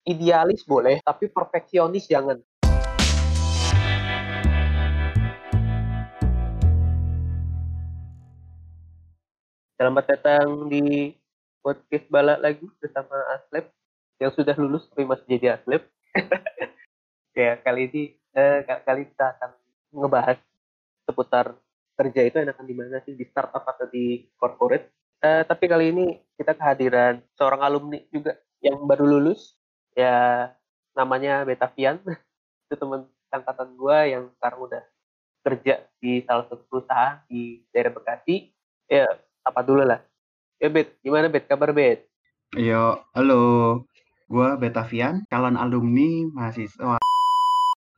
Idealis boleh, tapi perfeksionis jangan. Selamat datang di podcast Bala lagi bersama Aslep yang sudah lulus tapi masih jadi Aslep. ya kali ini eh, kali kita akan ngebahas seputar kerja itu enakan di mana sih di startup atau di corporate. Eh, tapi kali ini kita kehadiran seorang alumni juga yang baru lulus ya namanya Betavian itu teman angkatan gue yang sekarang udah kerja di salah satu perusahaan di daerah Bekasi. Ya apa dulu lah. Ya Bet gimana Bet kabar Bet Yo, halo. Gua Betavian, calon alumni mahasiswa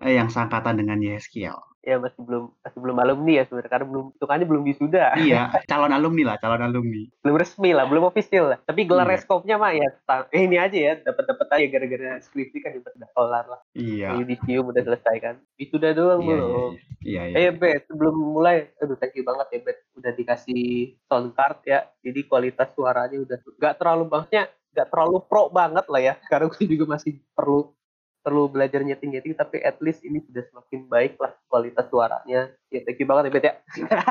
eh, yang sangkatan dengan Yeskiel. Ya masih belum masih belum alumni ya sebenarnya karena belum hitungannya belum wisuda Iya, calon alumni lah, calon alumni. belum resmi lah belum official lah tapi gelar Iya. reskopnya mah ya eh, ini aja ya dapat dapat aja gara-gara skripsi kan udah udah kelar lah Iya. yudisium udah selesai kan wisuda doang Iya, iya, belum iya. Iya, iya. Eh Bet, sebelum mulai, aduh thank you banget ya Bet, udah dikasih sound card ya, jadi kualitas suaranya udah nggak terlalu maksudnya nggak terlalu pro banget lah ya, karena gue juga masih perlu perlu belajar nyeting-nyeting, tapi at least ini sudah semakin baik lah kualitas suaranya. Ya thank you banget ya Bet ya,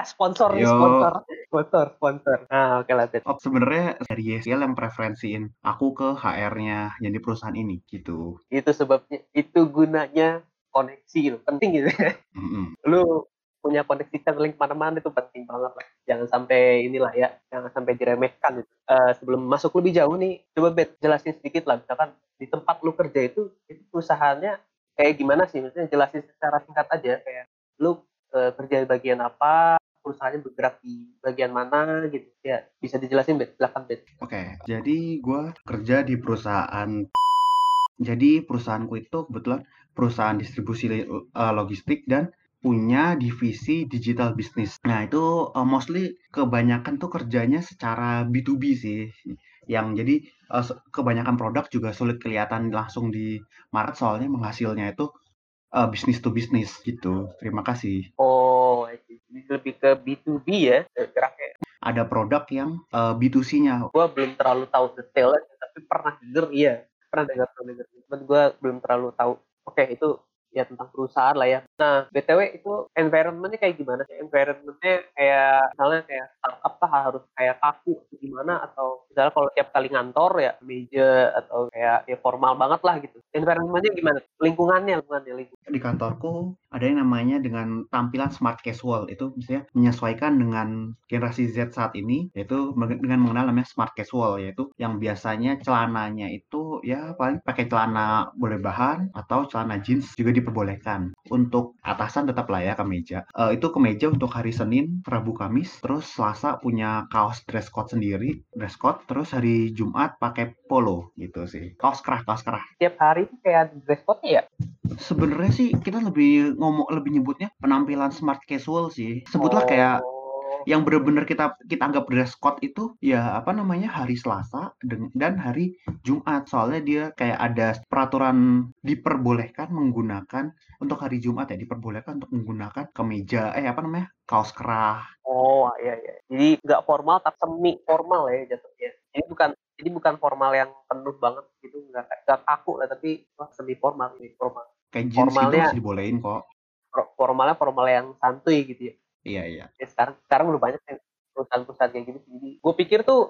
sponsor Yo. sponsor, sponsor, sponsor. Nah oke lah Bet. Oh, sebenarnya dari Yeskiel yang preferensiin aku ke HR-nya yang di perusahaan ini gitu. Itu sebabnya, itu gunanya koneksi gitu, penting gitu. Mm-mm. lu punya koneksi Starlink mana-mana itu penting banget lah. Jangan sampai inilah ya, jangan sampai diremehkan gitu. Eh, sebelum masuk lebih jauh nih, coba Bet jelasin sedikit lah, misalkan di tempat lu kerja itu, itu perusahaannya kayak gimana sih? Maksudnya jelasin secara singkat aja, kayak lu eh, kerja di bagian apa, perusahaannya bergerak di bagian mana gitu. Ya, bisa dijelasin Bet, silakan Bet. Oke, jadi gua kerja di perusahaan jadi perusahaanku itu kebetulan perusahaan distribusi eh, logistik dan punya divisi digital bisnis. Nah, itu eh, mostly kebanyakan tuh kerjanya secara B2B sih. Yang jadi se- kebanyakan produk juga sulit kelihatan langsung di market soalnya menghasilnya itu eh, bisnis to bisnis gitu. Terima kasih. Oh, lebih ke B2B ya, geraknya. Ada produk yang eh, B2C-nya. gue belum terlalu tahu detailnya tapi pernah denger iya pernah dengar pernah denger cuman gue belum terlalu tahu oke itu ya tentang perusahaan lah ya. Nah btw itu environmentnya kayak gimana sih? Environmentnya kayak misalnya kayak startup kah harus kayak kaku atau gimana? Atau misalnya kalau tiap kali ngantor ya meja atau kayak ya formal banget lah gitu. Environmentnya gimana? Lingkungannya lingkungannya lingkungan. Di kantorku ada yang namanya dengan tampilan smart casual. Itu misalnya menyesuaikan dengan generasi Z saat ini yaitu dengan mengenal namanya smart casual yaitu yang biasanya celananya itu ya paling pakai celana boleh bahan atau celana jeans juga diperbolehkan. Untuk atasan tetap lah ya kemeja Eh, itu kemeja untuk hari Senin Rabu Kamis. Terus Selasa punya kaos dress code sendiri dress code. Terus hari Jumat pakai polo gitu sih. Kaos kerah kaos kerah. Tiap hari kayak dress code ya? Sebenarnya sih kita lebih ngomong lebih nyebutnya penampilan smart casual sih. Sebutlah kayak Oh. yang bener-bener kita kita anggap dress code itu ya apa namanya hari Selasa dan hari Jumat. Soalnya dia kayak ada peraturan diperbolehkan menggunakan untuk hari Jumat ya diperbolehkan untuk menggunakan kemeja eh apa namanya kaos kerah. Oh iya iya. Jadi nggak formal tapi semi formal ya jatuhnya. Jadi bukan jadi bukan formal yang penuh banget gitu nggak nggak kaku lah tapi wah, semi formal semi formal. Kayak jeans gitu Formalnya- masih dibolehin kok. Formalnya formal yang santuy gitu ya. Iya iya. Ya, sekarang sekarang udah banyak yang perusahaan-perusahaan kayak gitu. Jadi gue pikir tuh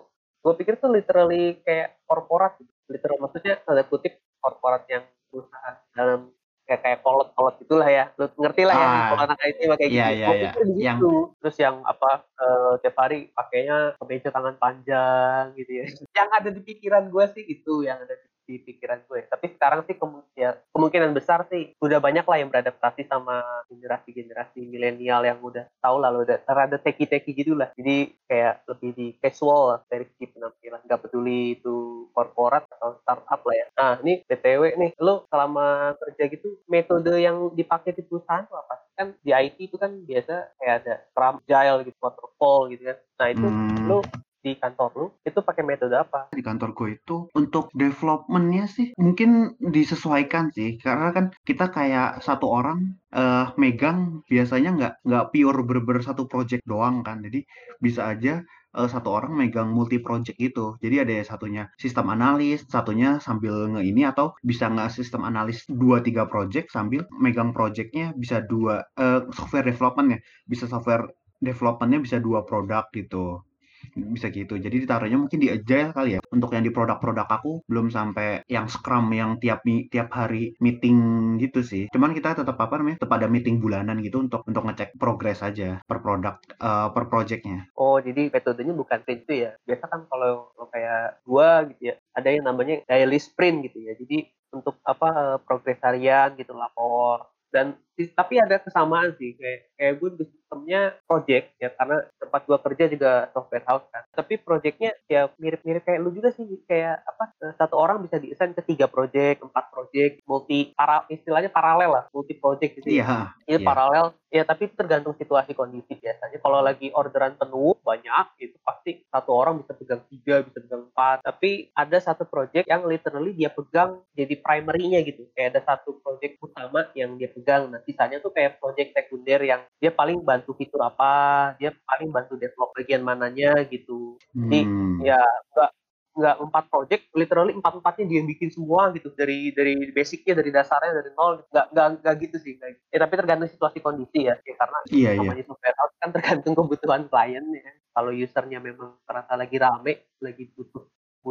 gue pikir tuh literally kayak korporat gitu. Literal maksudnya tanda kutip korporat yang perusahaan dalam kayak kayak kolot kolot gitulah ya. Lu ngerti lah ya Ah, kalau anak IT kayak iya, gitu. iya, Gua iya. pikir begitu. Yang- Terus yang apa eh, tiap hari pakainya kemeja tangan panjang gitu ya. yang ada di pikiran gue sih itu yang ada di, di pikiran gue. Tapi sekarang sih kemu- ya, kemungkinan besar sih udah banyak lah yang beradaptasi sama generasi-generasi milenial yang udah tahu lah udah rada teki-teki gitu lah. Jadi kayak lebih di casual lah dari segi penampilan. Nggak peduli itu korporat atau startup lah ya. Nah ini BTW nih, lo selama kerja gitu metode yang dipakai di perusahaan tuh apa? Kan di IT itu kan biasa kayak ada Scrum, Agile gitu, Waterfall gitu kan. Nah itu Hmm. lo di kantor lu itu pakai metode apa? di kantorku itu untuk developmentnya sih mungkin disesuaikan sih karena kan kita kayak satu orang eh megang biasanya nggak nggak pure bener-bener satu project doang kan jadi bisa aja uh, satu orang megang multi project gitu. Jadi ada satunya sistem analis, satunya sambil nge ini atau bisa nggak sistem analis dua tiga project sambil megang projectnya bisa dua uh, software development ya, bisa software developmentnya bisa dua produk gitu bisa gitu. Jadi ditaruhnya mungkin di agile kali ya. Untuk yang di produk-produk aku belum sampai yang scrum yang tiap tiap hari meeting gitu sih. Cuman kita tetap apa namanya? Tetap ada meeting bulanan gitu untuk untuk ngecek progres aja per produk uh, per projectnya. Oh, jadi metodenya bukan sprint itu ya. Biasa kan kalau, kayak gua gitu ya, ada yang namanya daily sprint gitu ya. Jadi untuk apa eh, progres harian gitu lapor dan tapi ada kesamaan sih kayak kayak gue sistemnya project ya karena tempat gue kerja juga software house kan. Tapi projectnya ya mirip-mirip kayak lu juga sih kayak apa eh, satu orang bisa diassign ke tiga project empat project multi para istilahnya paralel lah multi project gitu ya. Yeah, yeah. paralel. Ya tapi tergantung situasi kondisi biasanya. Kalau lagi orderan penuh banyak itu pasti satu orang bisa pegang tiga bisa pegang empat. Tapi ada satu project yang literally dia pegang jadi primary-nya gitu. Kayak ada satu project utama yang dia pegang. Nanti sisanya tuh kayak project sekunder yang dia paling bantu fitur apa dia paling bantu develop bagian mananya gitu jadi hmm. ya enggak nggak empat project literally empat empatnya dia bikin semua gitu dari dari basicnya dari dasarnya dari nol nggak nggak nggak gitu sih kayak ya, tapi tergantung situasi kondisi ya, ya karena iya, namanya iya. software house kan tergantung kebutuhan klien ya kalau usernya memang terasa lagi rame lagi butuh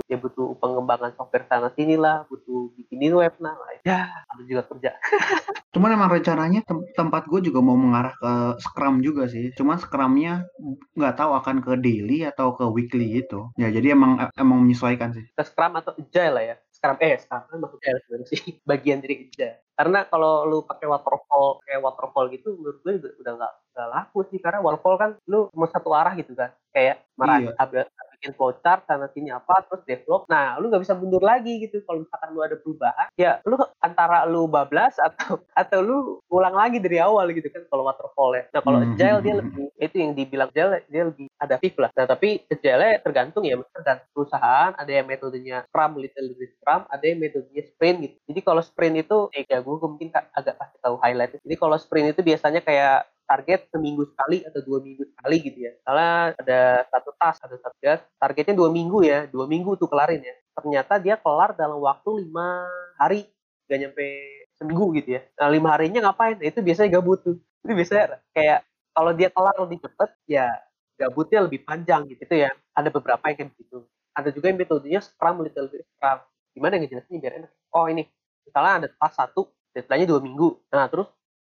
dia butuh pengembangan software sana sini lah butuh bikinin web nah ya harus juga kerja. Cuman emang rencananya tem tempat gue juga mau mengarah ke scrum juga sih. Cuman scrumnya nggak tahu akan ke daily atau ke weekly gitu. Ya jadi emang emang menyesuaikan sih. Ke scrum atau agile lah ya. Scrum eh scrum kan maksudnya sebenarnya sih. Bagian dari agile. Karena kalau lu pakai waterfall kayak waterfall gitu menurut gue udah nggak nggak laku sih. Karena waterfall kan lu cuma satu arah gitu kan. Kayak marah iya bikin flowchart sana sini apa terus develop. Nah lu nggak bisa mundur lagi gitu. Kalau misalkan lu ada perubahan ya lu antara lu bablas atau atau lu ulang lagi dari awal gitu kan kalau waterfall ya nah kalau hmm. agile dia lebih itu yang dibilang agile dia lebih adaptif lah. Nah tapi agile tergantung ya tergantung perusahaan ada yang metodenya scrum little scrum ada yang metodenya sprint gitu. Jadi kalau sprint itu eh, ya gue mungkin agak kasih tahu highlight jadi kalau sprint itu biasanya kayak target seminggu sekali atau dua minggu sekali gitu ya. Salah ada satu tas, ada satu gas, targetnya dua minggu ya, dua minggu tuh kelarin ya. Ternyata dia kelar dalam waktu lima hari, gak nyampe seminggu gitu ya. Nah lima harinya ngapain? Nah, itu biasanya gabut tuh. Itu biasanya kayak kalau dia kelar lebih cepet, ya gabutnya lebih panjang gitu. Itu ya. Ada beberapa yang kayak gitu. Ada juga yang metodenya scrum, little bit scrum. Gimana ngejelasinnya biar enak? Oh ini, misalnya ada tas satu, deadline-nya dua minggu. Nah terus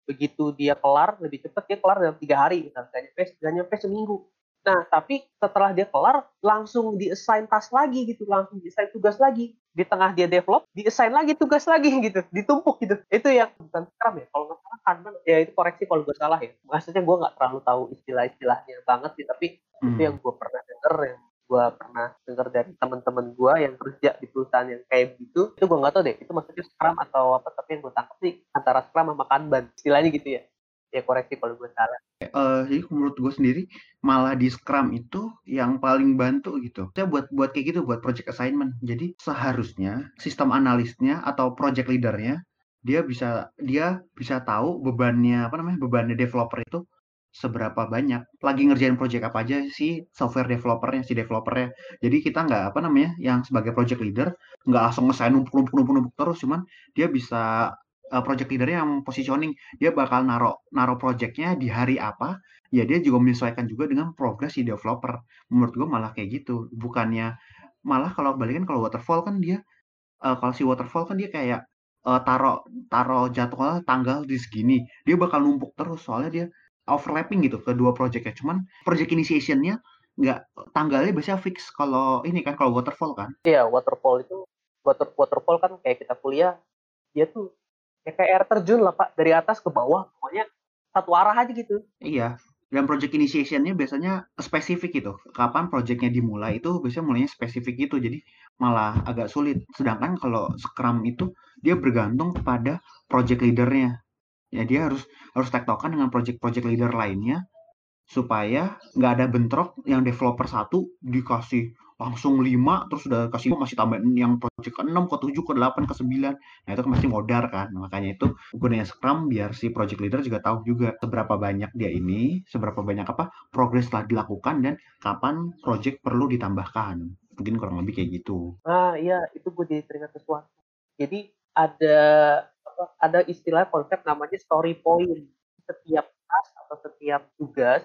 begitu dia kelar lebih cepat dia kelar dalam tiga hari. Misalnya gak nyampe gak nyampe seminggu. Nah tapi setelah dia kelar langsung di assign task lagi gitu langsung di assign tugas lagi. Di tengah dia develop di assign lagi tugas lagi gitu ditumpuk gitu. Itu yang bukan scrum ya kalau nggak salah kan ya itu koreksi kalau gue salah ya. Maksudnya gue nggak terlalu tahu istilah-istilahnya banget sih tapi hmm. itu yang gue pernah denger yang gue pernah dengar dari teman-teman gue yang kerja di perusahaan yang kayak gitu itu gue nggak tahu deh itu maksudnya scrum atau apa tapi yang gue tangkap sih antara scrum sama kanban istilahnya gitu ya ya koreksi kalau gue salah uh, jadi menurut gue sendiri malah di Scrum itu yang paling bantu gitu. Saya buat buat kayak gitu buat project assignment. Jadi seharusnya sistem analisnya atau project leadernya dia bisa dia bisa tahu bebannya apa namanya bebannya developer itu seberapa banyak. Lagi ngerjain project apa aja si software developernya si developernya. Jadi kita nggak apa namanya yang sebagai project leader nggak langsung ngesain numpuk numpuk numpuk numpuk terus. Cuman dia bisa uh, project leadernya yang positioning. Dia bakal naro naro projectnya di hari apa. Ya dia juga menyesuaikan juga dengan progres si developer. Menurut gue malah kayak gitu. Bukannya malah kalau balikan kalau waterfall kan dia uh, kalau si waterfall kan dia kayak uh, taro taro jadwal tanggal di segini. Dia bakal numpuk terus soalnya dia overlapping gitu ke dua project ya. Cuman project initiation-nya nggak tanggalnya biasanya fix kalau ini kan kalau waterfall kan. Iya, waterfall itu water waterfall kan kayak kita kuliah dia tuh ya kayak air terjun lah Pak, dari atas ke bawah pokoknya satu arah aja gitu. Iya. Dan project initiation-nya biasanya spesifik gitu. Kapan projectnya dimulai itu biasanya mulainya spesifik gitu. Jadi malah agak sulit. Sedangkan kalau Scrum itu dia bergantung kepada project leadernya ya dia harus harus tektokan dengan project-project leader lainnya supaya nggak ada bentrok yang developer satu dikasih langsung lima terus udah kasih masih tambahin yang project ke enam ke tujuh ke delapan ke sembilan. Nah itu kan pasti modar kan. Makanya itu gunanya Scrum biar si project leader juga tahu juga seberapa banyak dia ini seberapa banyak apa progres telah dilakukan dan kapan project perlu ditambahkan. Mungkin kurang lebih kayak gitu. Ah iya itu gue jadi teringat sesuatu. Jadi ada ada istilah konsep namanya story point setiap task atau setiap tugas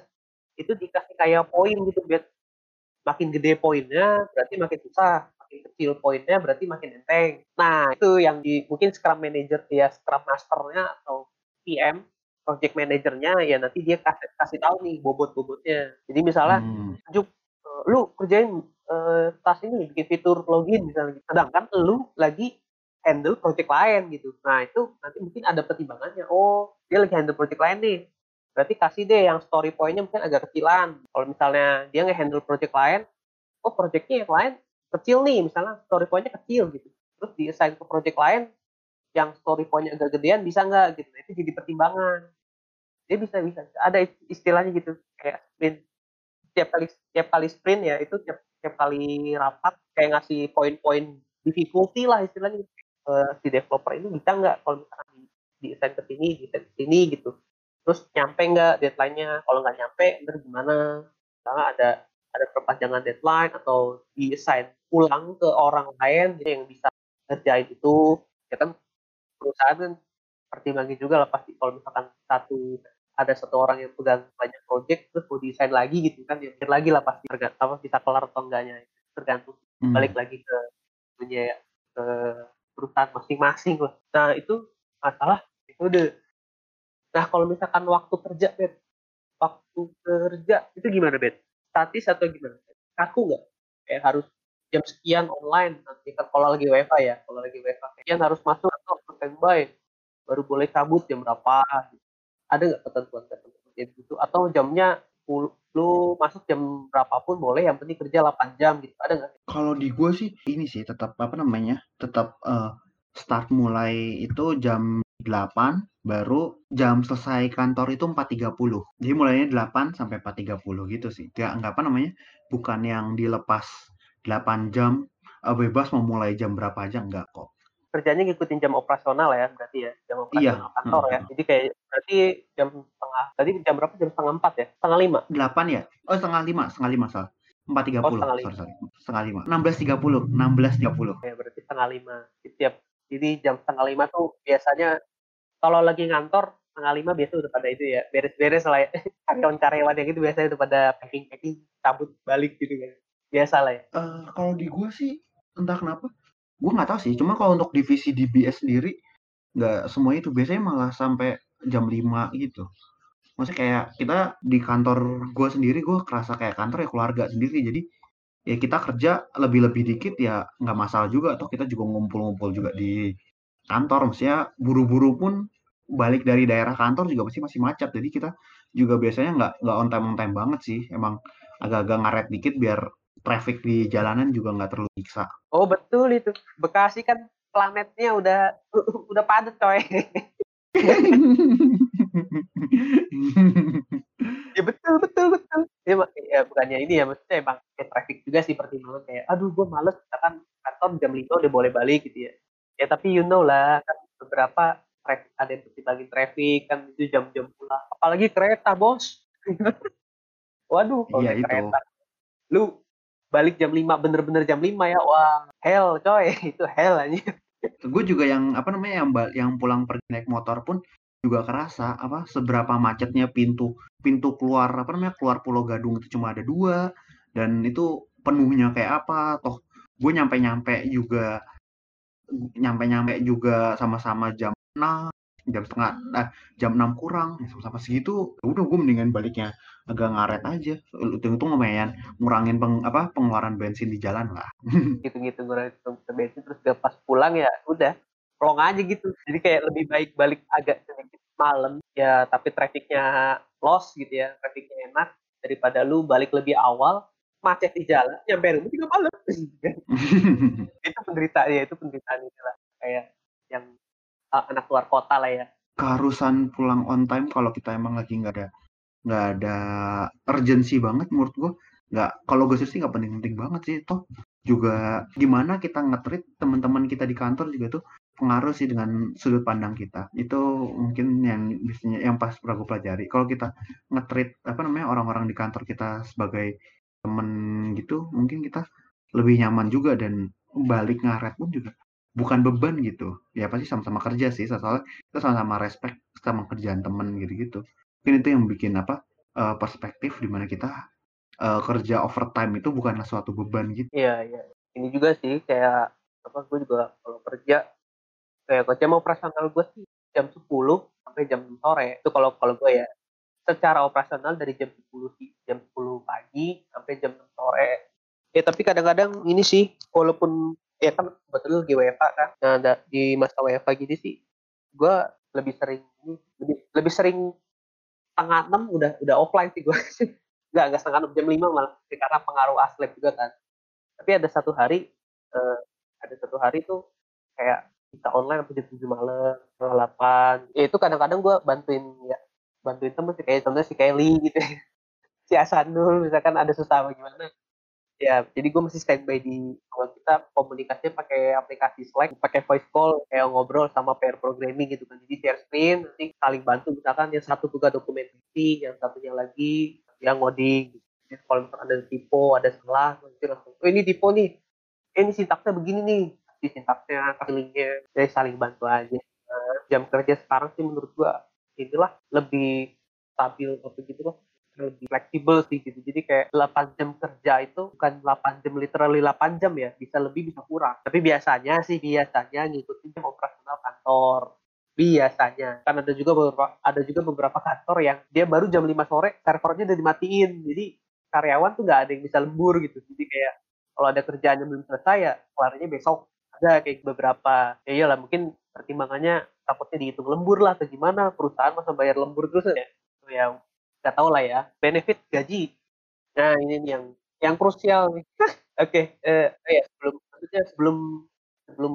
itu dikasih kayak poin gitu biar makin gede poinnya berarti makin susah makin kecil poinnya berarti makin enteng nah itu yang di mungkin scrum manager ya scrum masternya atau PM project manajernya ya nanti dia kasih kasih tahu nih bobot-bobotnya jadi misalnya hmm. Juk uh, lu kerjain uh, tas ini bikin fitur login misalnya gitu. sedangkan lu lagi handle project lain gitu nah itu nanti mungkin ada pertimbangannya oh dia lagi handle project lain nih berarti kasih deh yang story point-nya mungkin agak kecilan. Kalau misalnya dia nge-handle project lain, oh projectnya yang lain kecil nih, misalnya story point-nya kecil gitu. Terus di assign ke project lain, yang story point-nya agak gedean bisa nggak gitu. Nah, itu jadi pertimbangan. Dia bisa bisa ada istilahnya gitu kayak sprint. Tiap kali tiap kali sprint ya itu tiap tiap kali rapat kayak ngasih poin-poin difficulty lah istilahnya. Uh, si developer ini bisa nggak kalau misalkan di, di assign ke sini, di assign ke sini gitu. Terus nyampe nggak deadline-nya? Kalau nggak nyampe ntar gimana? Misalnya ada ada perpanjangan deadline atau di assign pulang ke orang lain gitu yang bisa ngerjain itu. Ya kan perusahaan kan pertimbangin juga lah pasti. Kalau misalkan satu ada satu orang yang pegang banyak project terus mau desain lagi gitu kan ya lagi lah pasti. Tergantung apa bisa kelar atau enggaknya. Tergantung hmm. balik lagi ke punya ke perusahaan masing-masing lah nah itu masalah itu udah Nah, kalau misalkan waktu kerja, Bet, waktu kerja itu gimana, Bet? Statis atau gimana? Kaku nggak? Kayak harus jam sekian online, nanti kan kalau lagi WFA ya, kalau lagi WFA, sekian harus masuk atau standby, baru boleh cabut jam berapa, ada nggak ketentuan-ketentuan gitu? Atau jamnya lu masuk jam berapapun boleh, yang penting kerja 8 jam gitu, ada nggak? Kalau di gue sih, ini sih tetap, apa namanya, tetap uh, start mulai itu jam 8 baru jam selesai kantor itu 4.30. Jadi mulainya 8 sampai 4.30 gitu sih. Ya enggak apa namanya? Bukan yang dilepas 8 jam uh, bebas mau mulai jam berapa aja enggak kok. Kerjanya ngikutin jam operasional ya berarti ya, jam operasional iya. kantor hmm. ya. Jadi kayak berarti jam setengah tadi jam berapa? Jam setengah 4 ya? Setengah 5. 8 ya? Oh, setengah 5, setengah 5 salah. 4.30. Oh, setengah 5. Sorry, sorry. Setengah 5. 16.30. 16.30. Ya, berarti setengah 5. Setiap jadi jam setengah 5 tuh biasanya kalau lagi ngantor tengah lima biasa udah pada itu ya beres-beres lah ya karyawan-karyawan yang itu biasanya udah pada packing-packing cabut balik gitu kan biasa lah ya uh, kalau di gua sih entah kenapa gua nggak tahu sih cuma kalau untuk divisi DBS sendiri nggak semua itu biasanya malah sampai jam 5 gitu. Maksudnya kayak kita di kantor gue sendiri gue kerasa kayak kantor ya keluarga sendiri jadi ya kita kerja lebih-lebih dikit ya nggak masalah juga. Atau kita juga ngumpul-ngumpul juga di kantor maksudnya buru-buru pun balik dari daerah kantor juga pasti masih macet. Jadi kita juga biasanya nggak nggak on time on time banget sih. Emang agak-agak ngaret dikit biar traffic di jalanan juga nggak terlalu siksa oh betul itu. Bekasi kan planetnya udah udah padat coy. Ya betul betul betul. Ya, ya bukannya ini ya maksudnya emang kayak traffic juga sih pertimbangan kayak aduh gue males kan kantor jam lima udah boleh balik gitu ya. Ya tapi you know lah kan beberapa ada yang bagi traffic kan itu jam-jam pulang. Apalagi kereta bos. Waduh kalau iya, kereta. Lu balik jam 5 bener-bener jam 5 ya. Wah hell coy. Itu hell aja gue juga yang apa namanya yang yang pulang pergi naik motor pun juga kerasa apa seberapa macetnya pintu pintu keluar apa namanya keluar Pulau Gadung itu cuma ada dua dan itu penuhnya kayak apa. Toh gue nyampe nyampe juga nyampe-nyampe juga sama-sama jam 6 jam setengah eh, jam 6 kurang sama-sama segitu. Ya udah gue mendingan baliknya agak ngaret aja. Untung-untung lumayan ngurangin peng, apa pengeluaran bensin di jalan lah. Gitu-gitu ngurangin bensin terus udah pas pulang ya udah plong aja gitu. Jadi kayak lebih baik balik agak sedikit malam. Ya tapi trafficnya loss gitu ya trafficnya enak. Daripada lu balik lebih awal macet di jalan nyampe rumah tiga malam. Itu penderitaan ya itu penderitaan itu lah kayak yang uh, anak luar kota lah ya. Keharusan pulang on time kalau kita emang lagi nggak ada nggak ada urgensi banget menurut gua. Nggak kalau gue sih nggak penting-penting banget sih toh. Juga gimana kita ngetrit teman-teman kita di kantor juga tuh pengaruh sih dengan sudut pandang kita. Itu mungkin yang biasanya yang pas pernah gue pelajari. Kalau kita ngetrit apa namanya orang-orang di kantor kita sebagai temen gitu mungkin kita lebih nyaman juga dan balik ngaret pun juga bukan beban gitu. Ya pasti sama-sama kerja sih soalnya kita sama-sama respect sama kerjaan temen gitu-gitu mungkin itu yang bikin apa uh, perspektif di mana kita uh, kerja overtime itu bukanlah suatu beban gitu. Iya iya. Ini juga sih kayak apa gue juga kalau kerja kayak kalau jam operasional gue sih jam 10 sampai jam sore. Itu kalau kalau gue ya secara operasional dari jam 10 sih jam 10 pagi sampai jam sore. Ya tapi kadang-kadang ini sih walaupun ya kan betul di WFA kan nah di masa WFA gini sih gue lebih sering lebih lebih sering setengah enam udah udah offline sih gue nggak nggak setengah enam jam lima malah karena pengaruh aslep juga kan. Tapi ada satu hari uh, ada satu hari tuh kayak kita online sampai jam tujuh malam setengah delapan. Ya itu kadang-kadang gue bantuin ya bantuin temen sih kayak contohnya si Kelly gitu si Asanul misalkan ada susah gimana ya jadi gue masih standby di kalau kita komunikasinya pakai aplikasi Slack pakai voice call kayak ngobrol sama pair programming gitu kan. Jadi share screen nanti saling bantu. Misalkan yang satu juga dokumentasi yang satunya lagi yang ngoding. Gitu. kalau misalkan ada tipe ada salah nanti langsung oh ini tipe nih. Eh, ini sintaksnya begini nih. Di sintaksnya linknya jadi saling bantu aja. Nah, jam kerja sekarang sih menurut gue inilah lebih stabil atau gitu loh lebih fleksibel sih gitu. Jadi kayak 8 jam kerja itu bukan 8 jam literally 8 jam ya, bisa lebih bisa kurang. Tapi biasanya sih biasanya ngikutin jam operasional kantor. Biasanya. Kan ada juga beberapa ada juga beberapa kantor yang dia baru jam 5 sore servernya udah dimatiin. Jadi karyawan tuh nggak ada yang bisa lembur gitu. Jadi kayak kalau ada kerjaan yang belum selesai ya kelarnya besok ada kayak beberapa ya iyalah mungkin pertimbangannya takutnya dihitung lembur lah atau gimana perusahaan masa bayar lembur terus ya ya nggak tahu lah ya. Benefit gaji. Nah ini yang yang krusial nih. Oke okay, eh, ya sebelum maksudnya sebelum sebelum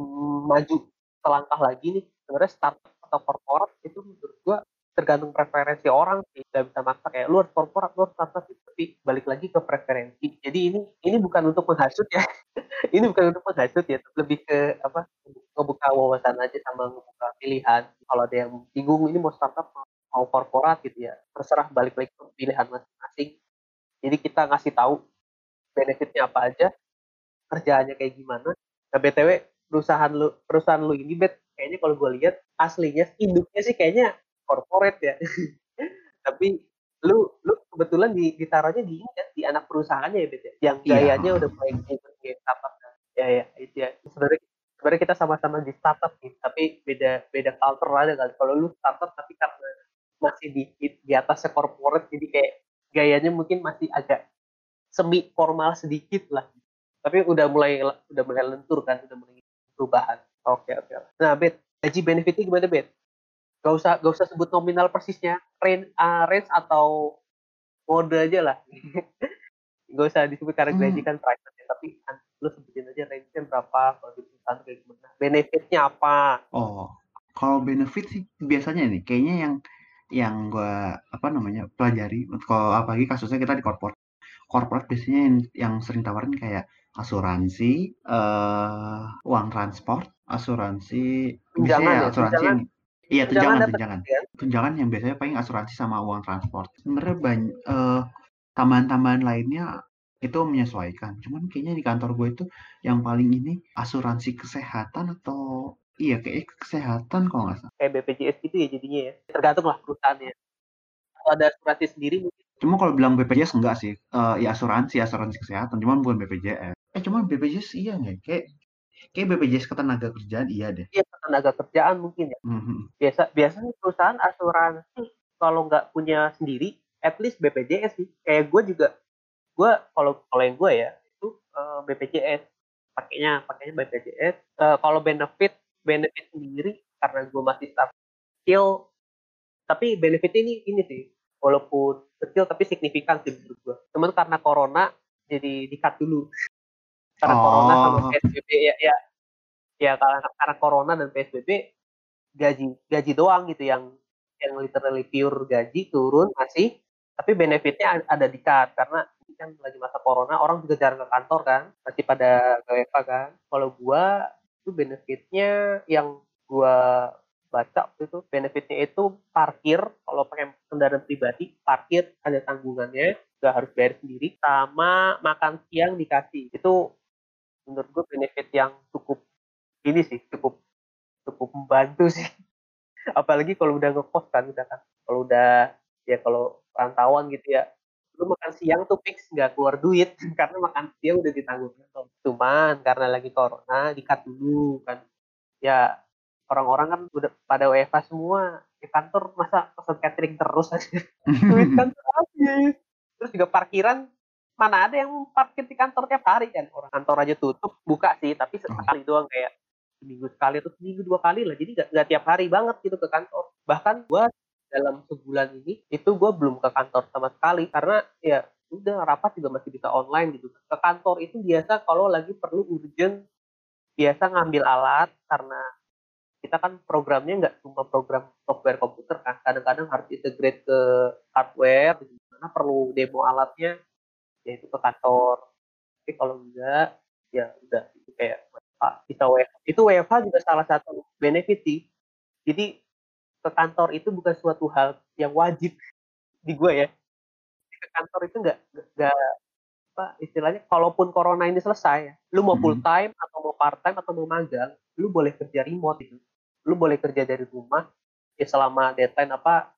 maju selangkah lagi nih sebenarnya startup atau korporat itu menurut gua tergantung preferensi orang sih. Nggak bisa maksa kayak luar korporat luar startup gitu. tapi balik lagi ke preferensi. Jadi ini ini bukan untuk menghasut ya. Ini bukan untuk menghasut ya. Lebih ke apa ngebuka wawasan aja sama ngebuka pilihan. Kalau ada yang bingung ini mau startup mau korporat gitu ya terserah balik lagi ke pilihan masing-masing. Jadi kita ngasih tahu benefitnya apa aja kerjaannya kayak gimana. Nah btw perusahaan lu perusahaan lu ini bet kayaknya kalau gue lihat aslinya induknya sih kayaknya korporat ya. Tapi lu lu kebetulan di, ditaruhnya di ini kan di anak perusahaannya ya bet ya? Yang iya. gayanya iya. udah mulai kayak startup. Ya ya itu ya. Sebenarnya sebenarnya kita sama-sama di startup nih tapi beda beda culture aja kan kalau lu startup tapi karena masih di di atasnya corporate jadi kayak gayanya mungkin masih agak semi formal sedikit lah. Tapi udah mulai udah mulai lentur kan udah mulai perubahan. Oke okay, oke. Okay. nah bet gaji benefitnya gimana bet gak usah gak usah sebut nominal persisnya range uh, range atau mode aja lah. Gak usah disebut karena hmm. gaji kan private ya tapi lu sebutin aja range-nya berapa kalau di perusahaan kayak gimana benefitnya apa? Oh kalau benefit sih biasanya nih kayaknya yang yang gue apa namanya pelajari. Kalau apalagi kasusnya kita di korporat korporat biasanya yang, yang sering tawarin kayak asuransi uh, uang transport asuransi biasanya ya, asuransi tunjangan. yang iya tunjangan tunjangan ya? tunjangan yang biasanya paling asuransi sama uang transport. Sebenarnya banyak uh, eh, tambahan-tambahan lainnya itu menyesuaikan. Cuman kayaknya di kantor gue itu yang paling ini asuransi kesehatan atau Iya, kayak kesehatan kalau nggak salah. Kayak BPJS gitu ya jadinya ya. Tergantung lah perusahaannya. Kalau ada asuransi sendiri mungkin. Cuma kalau bilang BPJS enggak sih. Uh, ya asuransi, asuransi kesehatan. Cuma bukan BPJS. Eh, cuma BPJS iya nggak? Kayak kayak BPJS ketenaga kerjaan iya deh. Iya, ketenaga kerjaan mungkin ya. Mm-hmm. Biasa biasanya perusahaan asuransi kalau nggak punya sendiri, at least BPJS sih. Kayak gue juga, gue kalau kalau yang gue ya itu uh, eh, BPJS pakainya pakainya BPJS. Uh, kalau benefit benefit sendiri karena gue masih start kecil. Tapi benefit ini ini sih walaupun kecil tapi signifikan sih menurut gue cuman karena corona jadi dikat dulu. Karena oh. corona sama psbb ya ya. Ya karena karena corona dan psbb gaji gaji doang gitu yang yang literally pure gaji turun masih. Tapi benefitnya ada di cut karena kan lagi masa corona orang juga jarang ke kantor kan. Masih pada WFA kan. Kalau gua itu benefitnya yang gua baca itu benefitnya itu parkir kalau pakai kendaraan pribadi parkir ada tanggungannya nggak harus bayar sendiri sama makan siang dikasih. Itu menurut gue benefit yang cukup ini sih cukup cukup membantu sih. Apalagi kalau udah ngekos kan udah kan. Kalau udah ya kalau rantauan gitu ya lu makan siang tuh fix nggak keluar duit. Karena makan siang udah ditanggung. Cuman karena lagi corona dikat dulu kan. Ya orang-orang kan udah pada WFA semua. Di kantor masa pesan catering terus aja? Duit kantor habis. Terus juga parkiran mana ada yang parkir di kantor tiap hari kan? Orang kantor aja tutup buka sih tapi sekali doang kayak seminggu sekali atau seminggu dua kali lah. Jadi gak, gak tiap hari banget gitu ke kantor. Bahkan gua dalam sebulan ini itu gue belum ke kantor sama sekali. Karena ya udah rapat juga masih bisa online gitu. Ke kantor itu biasa kalau lagi perlu urgent biasa ngambil alat karena kita kan programnya nggak cuma program software komputer kan. Kadang-kadang harus integrate ke hardware karena perlu demo alatnya yaitu ke kantor. Tapi kalau enggak ya udah itu kayak bisa WFH itu WFH juga salah satu benefit sih. Jadi ke kantor itu bukan suatu hal yang wajib di gue ya. Ke kantor itu nggak nggak apa istilahnya kalaupun corona ini selesai ya, lu mau full time atau mau part time atau mau magang lu boleh kerja remote itu lu boleh kerja dari rumah ya selama deadline apa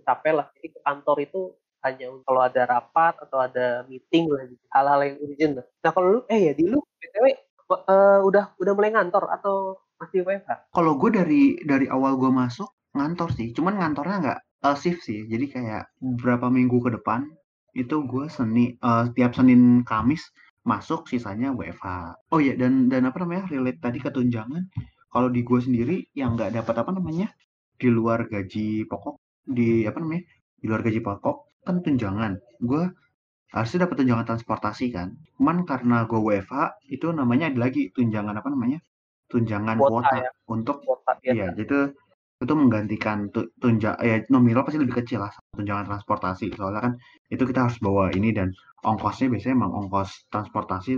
capek lah. Jadi ke kantor itu hanya kalau ada rapat atau ada meeting lah gitu. Hal-hal yang urgent lah. nah kalau lu eh ya di lu btw uh, udah udah mulai ngantor atau masih WFH? Kalau gue dari dari awal gue masuk ngantor sih, cuman ngantornya nggak uh, shift sih. Jadi kayak beberapa minggu ke depan itu gue seni uh, tiap Senin Kamis masuk sisanya WFH. Oh iya dan dan apa namanya relate tadi ke tunjangan kalau di gue sendiri yang nggak dapat apa namanya di luar gaji pokok di apa namanya di luar gaji pokok kan tunjangan gue harusnya dapat tunjangan transportasi kan cuman karena gue WFH itu namanya ada lagi tunjangan apa namanya tunjangan kuota, kuota ya. untuk kuota, ya. iya jadi itu menggantikan tunjang ya nominal pasti lebih kecil lah tunjangan transportasi. Soalnya kan itu kita harus bawa ini dan ongkosnya biasanya emang ongkos transportasi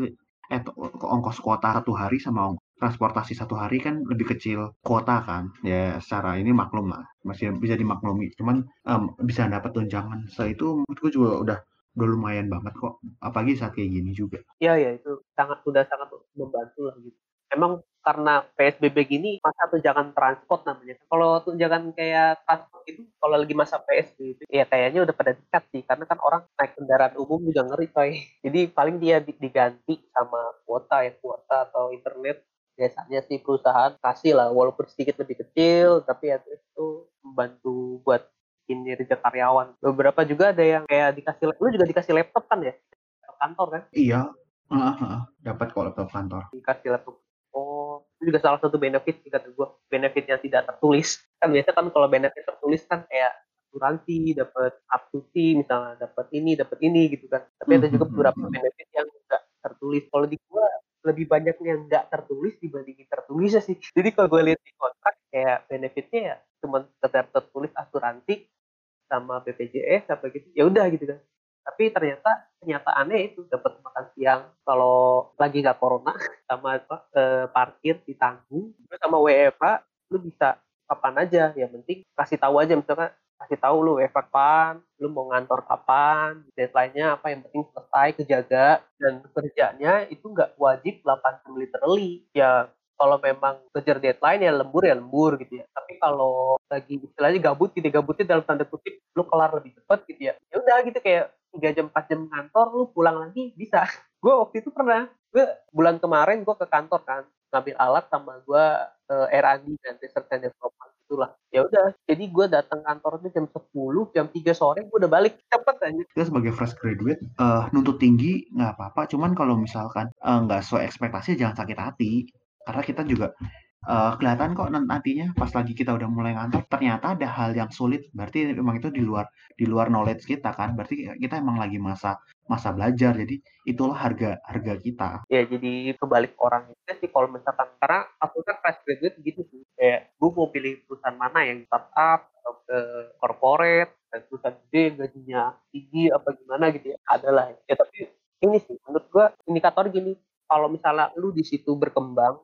eh ongkos kuota satu hari sama transportasi satu hari kan lebih kecil kuota kan. Ya secara ini maklum lah masih bisa dimaklumi. Cuman um, bisa dapat tunjangan so itu menurutku juga udah udah lumayan banget kok apalagi saat kayak gini juga. Iya ya itu sangat sudah sangat membantu lah gitu emang karena PSBB gini masa tunjangan transport namanya? Kalau tunjangan kayak transport itu kalau lagi masa PSBB ya kayaknya udah pada dekat sih. Karena kan orang naik kendaraan umum juga ngeri coy. Jadi paling dia diganti sama kuota ya kuota atau internet. Biasanya sih perusahaan kasih lah walaupun sedikit lebih kecil tapi ya itu membantu buat ini kerja karyawan. Beberapa juga ada yang kayak dikasih lu juga dikasih laptop kan ya? Kantor kan? Iya. Uh, uh, dapat kok laptop kantor. Dikasih laptop itu juga salah satu benefit kata gue benefit yang tidak tertulis kan biasa kan kalau benefit tertulis kan kayak asuransi dapat to misalnya dapat ini dapat ini gitu kan tapi ada juga beberapa benefit yang enggak tertulis kalau di gua lebih banyak yang nggak tertulis dibandingin tertulis sih. Jadi kalau gue lihat di kontrak kayak benefitnya ya cuma sekedar tertulis asuransi sama BPJS apa gitu. Ya udah gitu kan. Tapi ternyata kenyataannya itu dapat makan siang kalau lagi nggak corona sama apa eh, parkir ditanggung sama WFH lu bisa kapan aja yang penting kasih tahu aja misalkan kasih tahu lu efek kapan, lu mau ngantor kapan, deadline-nya apa yang penting selesai, kejaga, dan kerjanya itu nggak wajib 80 literally. Ya kalau memang kejar deadline ya lembur ya lembur gitu ya. Tapi kalau lagi istilahnya gabut gitu, gabutnya dalam tanda kutip lu kelar lebih cepat gitu ya. Ya udah gitu kayak tiga jam empat jam kantor lu pulang lagi bisa. gue waktu itu pernah, gue bulan kemarin gue ke kantor kan ngambil alat sama gue uh, R&D dan research and development itulah. Ya udah jadi gue datang kantor itu jam 10 jam 3 sore gue udah balik. Cepet aja kita sebagai fresh graduate uh, nuntut tinggi nggak apa-apa. Cuman kalau misalkan uh, nggak sesuai ekspektasi jangan sakit hati. Karena kita juga uh, kelihatan kok nantinya pas lagi kita udah mulai ngantor ternyata ada hal yang sulit. Berarti memang itu di luar di luar knowledge kita kan. Berarti kita emang lagi masa masa belajar. Jadi itulah harga harga kita. Ya jadi kebalik orang itu sih kalau misalkan karena aku kan fresh graduate gitu sih. Kayak gue mau pilih perusahaan mana? Yang startup atau ke corporate? Perusahaan gede gajinya tinggi apa gimana gitu ya? Adalah ya tapi ini sih menurut gua indikator gini. Kalau misalnya lu di situ berkembang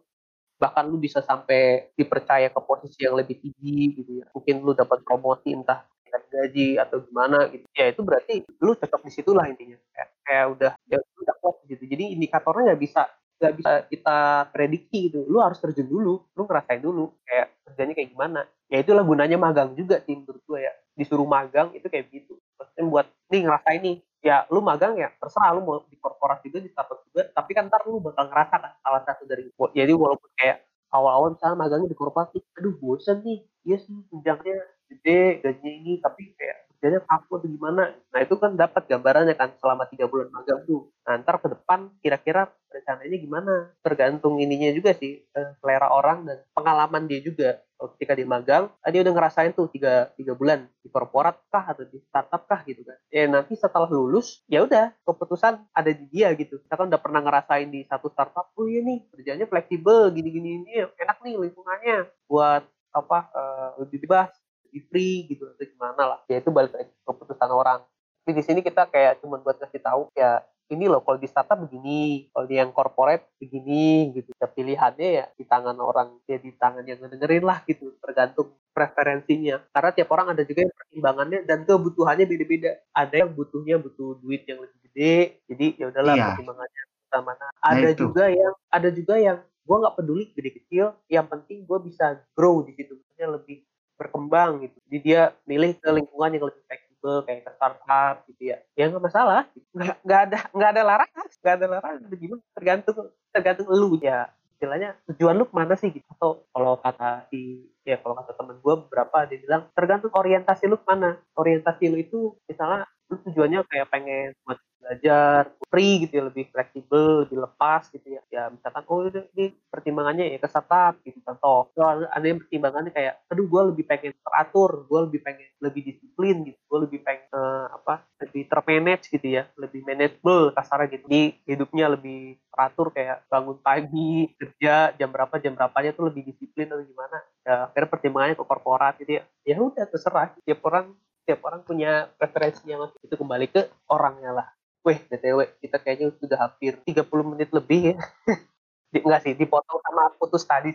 bahkan lu bisa sampai dipercaya ke posisi yang lebih tinggi gitu ya. Mungkin lu dapat promosi entah dengan gaji atau gimana gitu. Ya itu berarti lu cocok di situ lah intinya. Kayak, kayak udah ya udah kuat gitu jadi indikatornya nggak bisa nggak bisa kita prediksi gitu. Lu harus terjun dulu lu ngerasain dulu kayak kerjanya kayak gimana. Ya itulah gunanya magang juga sih menurut gue ya. Disuruh magang itu kayak gitu. Maksudnya buat nih ngerasain nih ya lu magang ya terserah lu mau di korporasi juga di startup juga tapi kan ntar lu bakal ngerasa kan salah satu dari jadi walaupun kayak awal-awal misalnya magangnya di korporasi aduh bosan nih. Iya sih jenjangnya gede gajinya ini tapi kayak kerjanya kaku atau gimana. Nah itu kan dapat gambarannya kan selama tiga bulan magang tuh. Nah ntar ke depan kira-kira rencananya gimana? Tergantung ininya juga sih eh, selera orang dan pengalaman dia juga ketika dia magang ah, dia udah ngerasain tuh tiga tiga bulan di korporat kah atau di startup kah gitu kan. Ya nanti setelah lulus ya udah keputusan ada di dia gitu. Kita kan udah pernah ngerasain di satu startup oh iya nih kerjanya fleksibel gini-gini ini enak nih lingkungannya buat apa uh, lebih bebas lebih free gitu atau gimana lah. Ya itu balik lagi keputusan orang. Tapi di sini kita kayak cuma buat kasih tahu ya ini loh kalau di startup begini kalau di yang corporate begini gitu. Ya pilihannya ya di tangan orang ya di tangan yang ngedengerin lah gitu. Tergantung preferensinya. Karena tiap orang ada juga yang pertimbangannya dan kebutuhannya beda-beda. Ada yang butuhnya butuh duit yang lebih gede jadi ya udahlah iya. pertimbangannya mana. Nah, ada nah, juga yang ada juga yang gue nggak peduli gede kecil yang penting gue bisa grow di situ. Maksudnya lebih berkembang gitu. Jadi dia milih ke lingkungan yang lebih fleksibel kayak ke startup gitu ya. Ya nggak masalah. Nggak, nggak ada nggak ada larangan, nggak ada larangan. Gimana? Tergantung tergantung lu ya. Istilahnya tujuan lu ke mana sih gitu. Atau kalau kata si ya kalau kata temen gue beberapa dia bilang tergantung orientasi lu ke mana. Orientasi lu itu misalnya lu tujuannya kayak pengen buat belajar free gitu ya lebih fleksibel lebih lepas gitu ya. Ya misalkan oh ini pertimbangannya ya ke startup gitu. Contoh so, ada yang pertimbangannya kayak aduh gue lebih pengen teratur gue lebih pengen lebih disiplin gitu gue lebih pengen uh, apa lebih termanage gitu ya lebih manageable kasarnya gitu. Di hidupnya lebih teratur kayak bangun pagi kerja jam berapa jam berapanya tuh lebih disiplin atau gimana. Ya akhirnya pertimbangannya ke korporat gitu ya. Ya udah terserah. Tiap orang tiap orang punya preferensi yang itu kembali ke orangnya lah Weh, BTW, kita kayaknya sudah hampir 30 menit lebih ya. Di, enggak sih, dipotong sama putus tadi.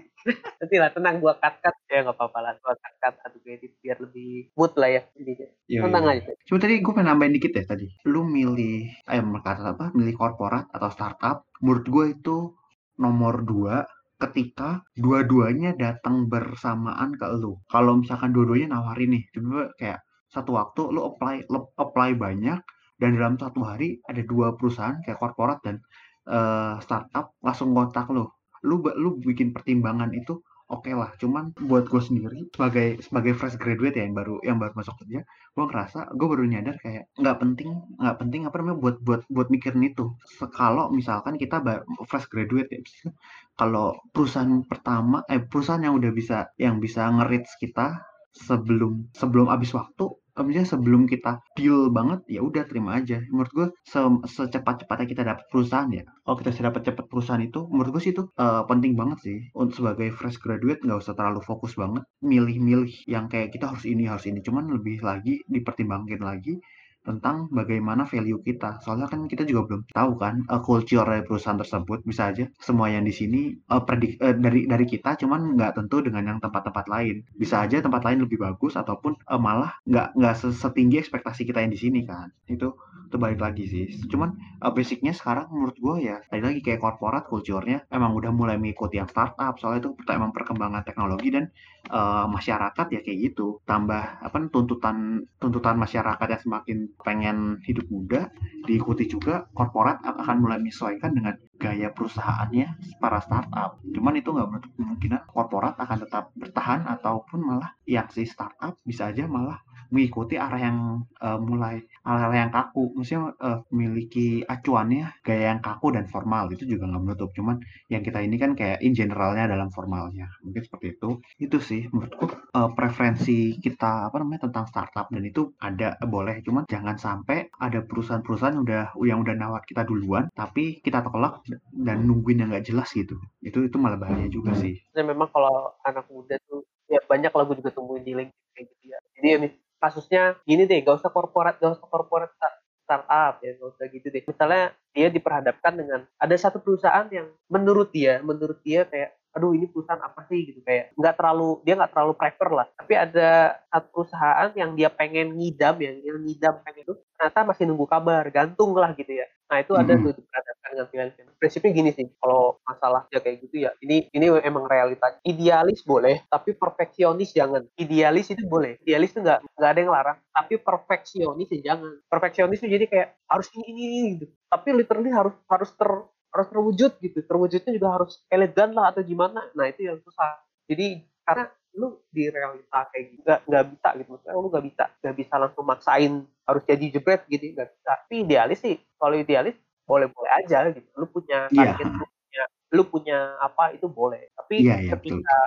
Nanti lah, tenang, gua cut-cut. Ya nggak apa-apa lah, gua cut-cut atau edit biar lebih mood lah ya. Jadi, iya, tenang aja. Cuma tadi gue pengen nambahin dikit ya tadi. Lu milih, eh kata apa, milih korporat atau startup. Menurut gue itu nomor dua ketika dua-duanya datang bersamaan ke lu. Kalau misalkan dua-duanya nawarin nih, coba kayak satu waktu lu apply lu apply banyak, dan dalam satu hari ada dua perusahaan kayak korporat dan uh, startup langsung kontak lo lu lu bikin pertimbangan itu oke okay lah cuman buat gue sendiri sebagai sebagai fresh graduate ya yang baru yang baru masuk kerja gue ngerasa gue baru nyadar kayak nggak penting nggak penting apa namanya buat buat buat mikirin itu. Kalau misalkan kita fresh graduate ya kalau perusahaan pertama eh perusahaan yang udah bisa yang bisa ngerits kita sebelum sebelum habis waktu misalnya sebelum kita deal banget ya udah terima aja. Menurut gue se secepat-cepatnya kita dapat perusahaan ya. Kalau kita sudah dapat cepat perusahaan itu menurut gue sih itu uh, penting banget sih. Untuk sebagai fresh graduate nggak usah terlalu fokus banget. Milih-milih yang kayak kita harus ini harus ini. Cuman lebih lagi dipertimbangkan lagi tentang bagaimana value kita. Soalnya kan kita juga belum tahu kan uh, culture dari perusahaan tersebut. Bisa aja semua yang di sini uh, predik uh, dari dari kita, cuman nggak tentu dengan yang tempat-tempat lain. Bisa aja tempat lain lebih bagus ataupun uh, malah nggak nggak setinggi ekspektasi kita yang di sini kan. Itu terbalik lagi sih. Cuman uh, basicnya sekarang menurut gue ya tadi lagi kayak korporat culture-nya emang udah mulai mengikuti yang startup. Soalnya itu emang perkembangan teknologi dan uh, masyarakat ya kayak gitu. Tambah apa tuntutan tuntutan masyarakat yang semakin pengen hidup muda diikuti juga korporat akan mulai menyesuaikan dengan gaya perusahaannya para startup. Cuman itu nggak menutup kemungkinan korporat akan tetap bertahan ataupun malah yang si startup bisa aja malah mengikuti arah yang uh, mulai arah yang kaku, maksudnya uh, memiliki acuannya gaya yang kaku dan formal itu juga nggak menutup. Cuman yang kita ini kan kayak in generalnya dalam formalnya, mungkin seperti itu. Itu sih menurutku uh, preferensi kita apa namanya tentang startup dan itu ada boleh, cuman jangan sampai ada perusahaan-perusahaan udah yang udah nawar kita duluan, tapi kita tolak dan nungguin yang nggak jelas gitu. Itu itu malah bahaya juga sih. Dan memang kalau anak muda tuh ya banyak lagu juga tumbuh di LinkedIn kayak gitu ya. Jadi ya kasusnya gini deh gak usah korporat gak usah korporat startup ya gak usah gitu deh. Misalnya dia diperhadapkan dengan ada satu perusahaan yang menurut dia menurut dia kayak aduh ini perusahaan apa sih? Gitu kayak nggak terlalu dia nggak terlalu prefer lah. Tapi ada satu perusahaan yang dia pengen ngidam yang yang ngidam pengen itu ternyata masih nunggu kabar gantung lah gitu ya. Nah itu ada tuh pilihan prinsipnya gini sih kalau masalah ya kayak gitu ya ini ini emang realitas idealis boleh tapi perfeksionis jangan. Idealis itu boleh idealis itu nggak nggak ada yang larang. Tapi perfeksionis ya jangan. Perfeksionis itu jadi kayak harus ini ini, ini gitu. Tapi literally harus harus ter harus terwujud gitu. Terwujudnya juga harus elegan lah atau gimana. Nah itu yang susah. Jadi karena lu di realita kayak gitu nggak nggak bisa gitu. Maksudnya lu nggak bisa nggak bisa langsung maksain harus jadi jebret gitu nggak bisa. Tapi idealis sih kalau idealis boleh boleh aja gitu lu punya Iya. target lu punya lu punya apa itu boleh tapi Iya, iya, ketika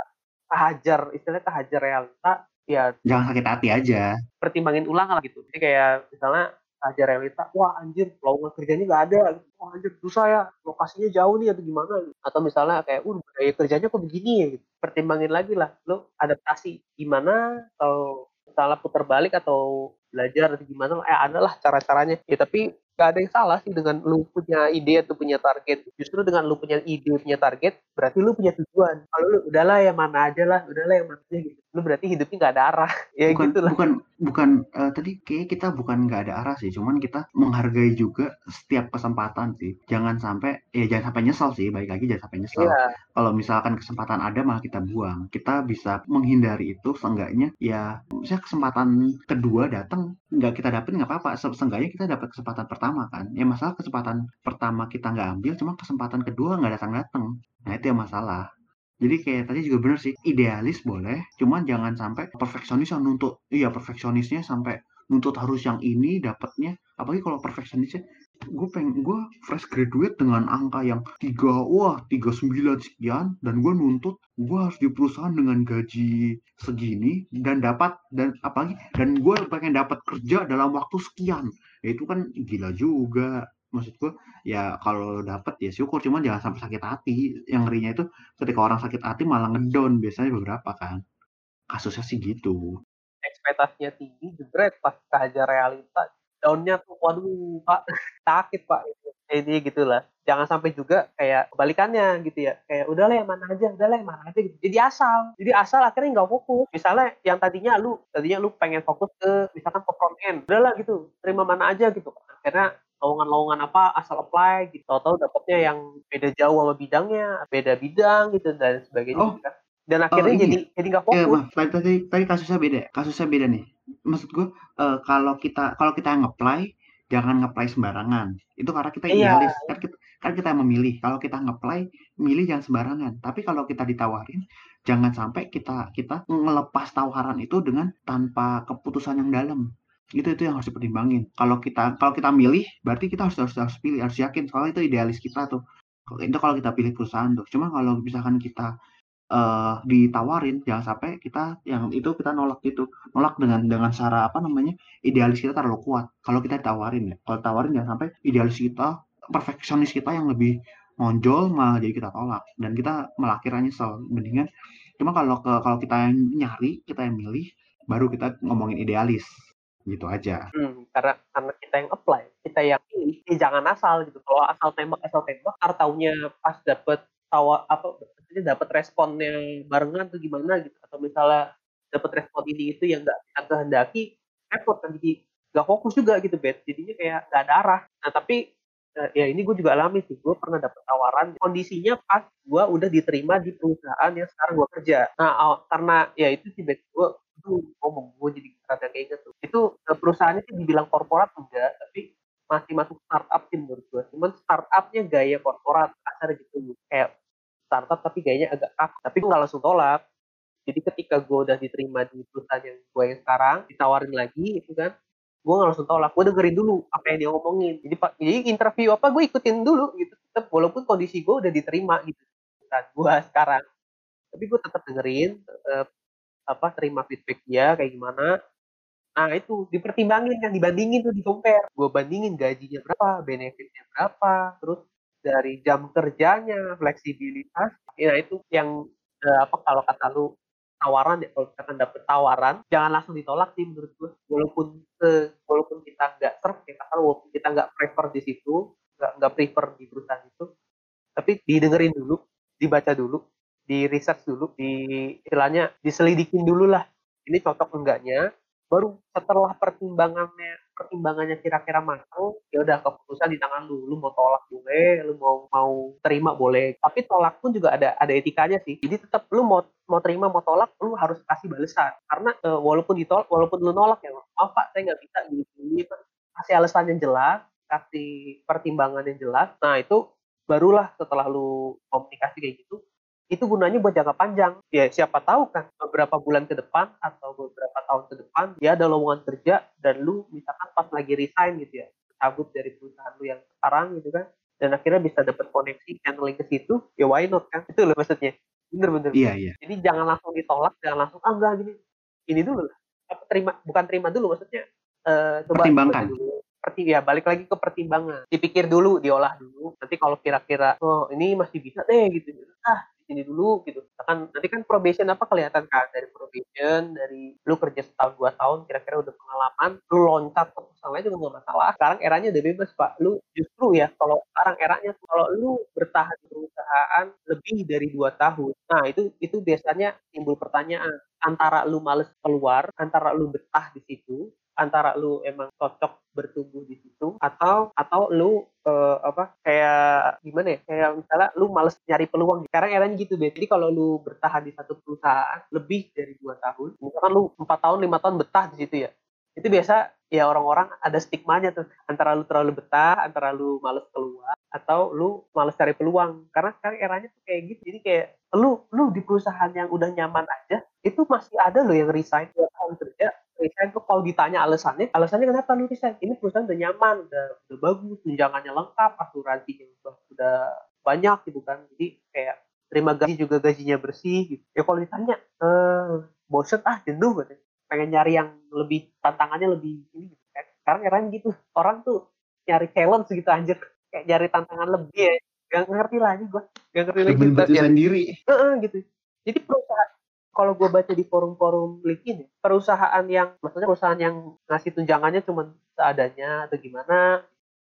kehajar istilahnya kehajar realita ya Jangan sakit hati aja. pertimbangin ulang lah gitu. Jadi kayak misalnya aja realita, wah anjir lowongan kerjanya nggak ada, wah anjir susah ya, lokasinya jauh nih atau gimana gitu. Atau misalnya kayak, uh budaya kerjanya kok begini ya gitu. Pertimbangin lagi lah, lo adaptasi gimana kalau misalnya putar balik atau belajar atau gimana, eh ada lah cara-caranya. Ya tapi gak ada yang salah sih dengan lu punya ide atau punya target. Justru dengan lu punya ide, punya target, berarti lu punya tujuan. Kalau lu udahlah yang mana aja lah, udahlah yang mana aja gitu. Lu berarti hidupnya nggak ada arah. ya bukan gitu lah. bukan bukan eh, tadi kayak kita bukan nggak ada arah sih cuman kita menghargai juga setiap kesempatan sih jangan sampai ya jangan sampai nyesal sih baik lagi jangan sampai nyesal Iya. kalau misalkan kesempatan ada malah kita buang kita bisa menghindari itu seenggaknya ya misalnya kesempatan kedua datang nggak kita dapet nggak apa-apa. Se- seenggaknya kita dapat kesempatan pertama kan. Ya masalah kesempatan pertama kita nggak ambil cuma kesempatan kedua nggak datang-datang. Nah itu yang masalah. Jadi kayak tadi juga bener sih, idealis boleh, cuman jangan sampai perfeksionis yang nuntut, iya perfeksionisnya sampai nuntut harus yang ini dapatnya, apalagi kalau perfeksionisnya, gue pengen gue fresh graduate dengan angka yang tiga, wah tiga sembilan sekian, dan gue nuntut gue harus di perusahaan dengan gaji segini dan dapat dan apalagi dan gue pengen dapat kerja dalam waktu sekian, ya itu kan gila juga. Maksud gue ya kalau dapat ya syukur cuman jangan sampai sakit hati. Yang ngerinya itu ketika orang sakit hati malah ngedown biasanya beberapa kan. Kasusnya sih gitu. Ekspektasinya tinggi jebret pas kehajar realita daunnya tuh waduh pak sakit pak. Ini gitulah. Jangan sampai juga kayak kebalikannya gitu ya. Kayak udahlah yang mana aja udahlah yang mana aja gitu. Jadi asal jadi asal akhirnya nggak fokus. Misalnya yang tadinya lu tadinya lu pengen fokus ke misalkan ke front end udahlah gitu terima mana aja gitu. Akhirnya lowongan-lowongan apa asal apply gitu. Tahu-tahu dapetnya yang beda jauh sama bidangnya beda bidang gitu dan sebagainya Oh. gitu kan. Dan akhirnya ini. jadi jadi nggak ya fokus. Bang, tadi, tadi tadi kasusnya beda kasusnya beda nih. Maksud gue eh, kalau kita kalau kita nge-apply jangan nge-apply sembarangan. Itu karena kita Iya. idealis. Kan kita kan kita yang memilih. Kalau kita nge-apply milih jangan sembarangan. Tapi kalau kita ditawarin jangan sampai kita kita ngelepas tawaran itu dengan tanpa keputusan yang dalam. Itu itu yang harus dipertimbangin. Kalau kita kalau kita milih berarti kita harus harus harus pilih harus yakin. Soalnya itu idealis kita tuh. Kalau- itu kalau kita pilih perusahaan tuh. Cuma kalau misalkan kita eh ditawarin jangan sampai kita yang itu kita nolak gitu nolak dengan dengan cara apa namanya idealis kita terlalu kuat. Kalau kita ditawarin ya kalau tawarin jangan sampai idealis kita perfeksionis kita yang lebih nonjol malah jadi kita tolak. Dan kita malah akhirnya nyesel. Mendingan cuma kalau ke kalau kita yang nyari kita yang milih baru kita ngomongin idealis. Gitu aja. Hmm, karena karena kita yang apply, kita yang pilih, ya jangan asal gitu. Kalau asal tembak asal tembak, ntar taunya pas dapet tawa apa maksudnya dapat responnya barengan tuh gimana gitu. Atau misalnya dapat respon ini itu yang nggak kita kehendaki repot kan. Jadi nggak fokus juga gitu bet jadinya kayak nggak ada arah. Nah tapi eh, ya ini gue juga alami sih. Gue pernah dapat tawaran kondisinya pas gue udah diterima di perusahaan yang sekarang gue kerja. Nah karena ya itu sih bet gue itu ngomong gue jadi rada kayak gitu. Itu eh, perusahaannya sih dibilang korporat enggak tapi masih masuk startup sih menurut gue cuman startupnya gaya korporat kasar gitu. Kayak startup tapi gayanya agak kaku tapi gue nggak langsung tolak. Jadi ketika gue udah diterima di perusahaan yang gue yang sekarang ditawarin lagi itu kan gue nggak langsung tolak. Gue dengerin dulu apa yang dia ngomongin. Jadi pak jadi interview apa gue ikutin dulu gitu. Tetap walaupun kondisi gue udah diterima gitu. Saat gue sekarang. Tapi gue tetap dengerin tetap apa terima feedback dia kayak gimana nah itu dipertimbangin kan dibandingin tuh di compare gue bandingin gajinya berapa benefitnya berapa terus dari jam kerjanya fleksibilitas. Ya itu yang eh, apa kalau kata lu tawaran ya kalau misalkan dapet tawaran jangan langsung ditolak sih menurut gue walaupun se walaupun kita nggak serve ya kasar walaupun kita nggak prefer di situ nggak nggak prefer di perusahaan itu tapi didengerin dulu dibaca dulu di research dulu di istilahnya diselidikin dulu lah. Ini cocok enggaknya baru setelah pertimbangannya pertimbangannya kira-kira matang ya udah keputusan di tangan lu. Lu mau tolak boleh lu mau mau terima boleh. Tapi tolak pun juga ada ada etikanya sih. Jadi tetap lu mau mau terima mau tolak lu harus kasih balasan karena e, walaupun ditolak walaupun lu nolak ya maaf pak saya nggak bisa gini gini kasih alasan yang jelas kasih pertimbangan yang jelas. Nah itu barulah setelah lu komunikasi kayak gitu itu gunanya buat jangka panjang. Ya siapa tahu kan beberapa bulan ke depan atau beberapa tahun ke depan dia ada lowongan kerja dan lu misalkan pas lagi resign gitu ya, cabut dari perusahaan lu yang sekarang gitu kan, dan akhirnya bisa dapat koneksi channeling ke situ, ya why not kan? Itu loh maksudnya. Bener-bener. Iya, iya. Jadi jangan langsung ditolak, jangan langsung, ah enggak gini, ini dulu lah. Apa terima, bukan terima dulu maksudnya. Uh, coba pertimbangkan. Dulu ya balik lagi ke pertimbangan dipikir dulu diolah dulu nanti kalau kira-kira oh ini masih bisa deh gitu ah sini dulu gitu. Kan nanti kan probation apa kelihatan kan? Dari probation dari lu kerja setahun dua tahun kira-kira udah pengalaman lu loncat ke perusahaan lain juga nggak masalah. Sekarang eranya udah bebas pak. Lu justru ya kalau sekarang eranya kalau lu bertahan di perusahaan lebih dari dua tahun nah itu itu biasanya timbul pertanyaan. Antara lu males keluar antara lu betah di situ antara lu emang cocok bertumbuh di situ atau atau lu uh, apa kayak gimana ya kayak misalnya lu males nyari peluang. Sekarang eranya gitu deh jadi kalau lu bertahan di satu perusahaan lebih dari dua tahun misalkan lu empat tahun lima tahun betah di situ ya itu biasa ya orang-orang ada stigmanya tuh. Antara lu terlalu betah antara lu males keluar atau lu males cari peluang. Karena sekarang eranya tuh kayak gitu. Jadi kayak lu lu di perusahaan yang udah nyaman aja itu masih ada lo yang resign dua tahun resign tuh kalau ditanya alasannya, alasannya kenapa lu resign? Ini perusahaan udah nyaman, udah, udah bagus, tunjangannya lengkap, asuransinya udah, udah banyak gitu kan. Jadi kayak terima gaji juga gajinya bersih gitu. Ya kalau ditanya, eh, boset ah jenuh gitu. Pengen nyari yang lebih tantangannya lebih ini gitu kan. Sekarang era gitu, orang tuh nyari challenge gitu anjir. Kayak nyari tantangan lebih ya. Gak ngerti lagi gue. Gak ngerti lagi. Lebih sendiri. Uh, gitu. Jadi perusahaan kalau gue baca di forum-forum LinkedIn, perusahaan yang, maksudnya perusahaan yang ngasih tunjangannya cuma seadanya atau gimana,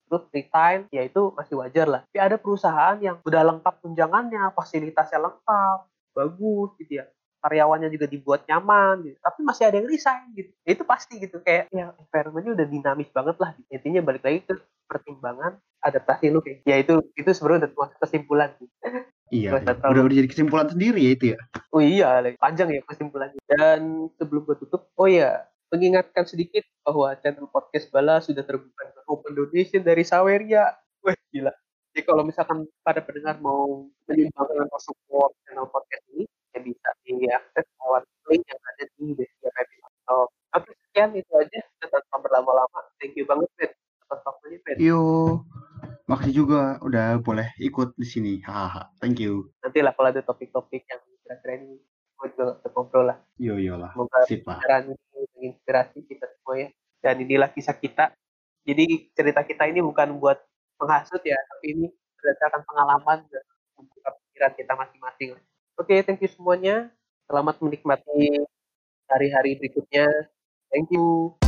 terus resign, ya itu masih wajar lah. Tapi ada perusahaan yang udah lengkap tunjangannya, fasilitasnya lengkap, bagus gitu ya. Karyawannya juga dibuat nyaman gitu. Tapi masih ada yang resign gitu. Ya, itu pasti gitu. Kayak ya environmentnya udah dinamis banget lah. Intinya balik lagi ke pertimbangan adaptasi lu kayak. Ya itu itu sebenarnya udah kesimpulan. Gitu. Iya, iya. Udah, udah jadi kesimpulan sendiri ya itu ya. Oh iya, panjang ya kesimpulannya. Dan sebelum gue tutup, oh iya, mengingatkan sedikit bahwa channel podcast Bala sudah terbuka open donation dari Saweria. Wah, gila. Jadi kalau misalkan pada pendengar mau menyumbangkan atau support channel podcast ini, ya bisa diakses lewat link yang ada di deskripsi episode. Oke, sekian itu aja. Tanpa berlama-lama. Thank you banget, Fed. Atas waktunya, Fed. Yuk. Makasih juga udah boleh ikut di sini. Hahaha. Thank you. Nanti lah kalau ada topik-topik yang kira-kira ini gue juga ngobrol lah. Yo yo lah. Semoga Sip lah. menginspirasi kita semua ya. Dan inilah kisah kita. Jadi cerita kita ini bukan buat menghasut ya, tapi ini berdasarkan pengalaman dan membuka pikiran kita masing-masing. Oke, okay, thank you semuanya. Selamat menikmati hari-hari berikutnya. Thank you.